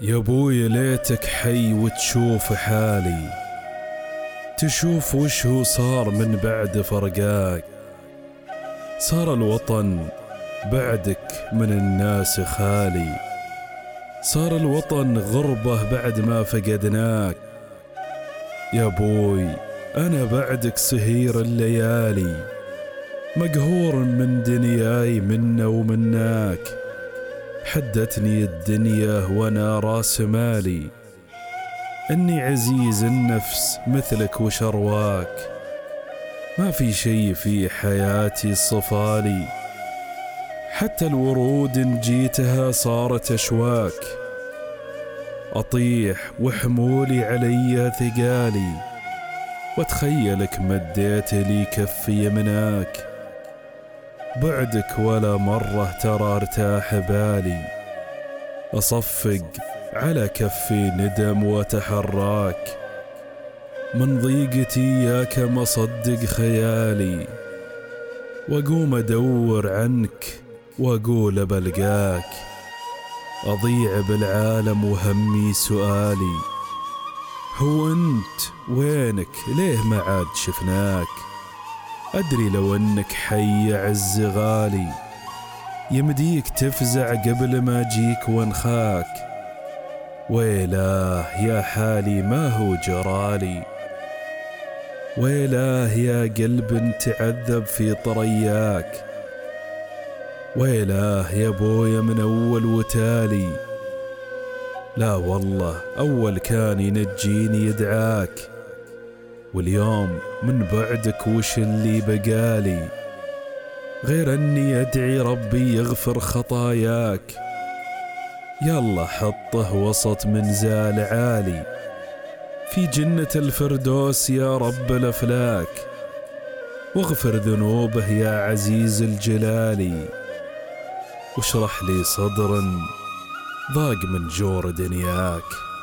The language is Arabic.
يا أبوي ليتك حي وتشوف حالي. تشوف وش هو صار من بعد فرقاك. صار الوطن بعدك من الناس خالي. صار الوطن غربة بعد ما فقدناك. يا أبوي أنا بعدك سهير الليالي. مقهور من دنياي منا ومناك. حدتني الدنيا وأنا راس مالي. إني عزيز النفس مثلك وشرواك. ما في شي في حياتي صفالي. حتى الورود إن جيتها صارت أشواك. أطيح وحمولي علي ثقالي. وأتخيلك مديت لي كفي يمناك بعدك ولا مرة ترى ارتاح بالي أصفق على كفي ندم وتحراك. من ضيقتي ياك مصدق خيالي. وأقوم أدور عنك وأقول بلقاك أضيع بالعالم وهمي سؤالي. هو أنت وينك؟ ليه ما عاد شفناك؟ أدري لو أنك حي عز غالي يمديك تفزع قبل ما اجيك وانخاك. ويلاه يا حالي ما هو جرالي. ويلاه يا قلب تعذب في طرياك. ويلاه يا بويا من أول وتالي. لا والله أول كان ينجيني يدعاك. واليوم من بعدك وش اللي بقالي؟ غير أني أدعي ربي يغفر خطاياك. يلا حطه وسط منزال عالي. في جنة الفردوس يا رب الأفلاك. واغفر ذنوبه يا عزيز الجلال واشرح لي صدرا ضاق من جور دنياك.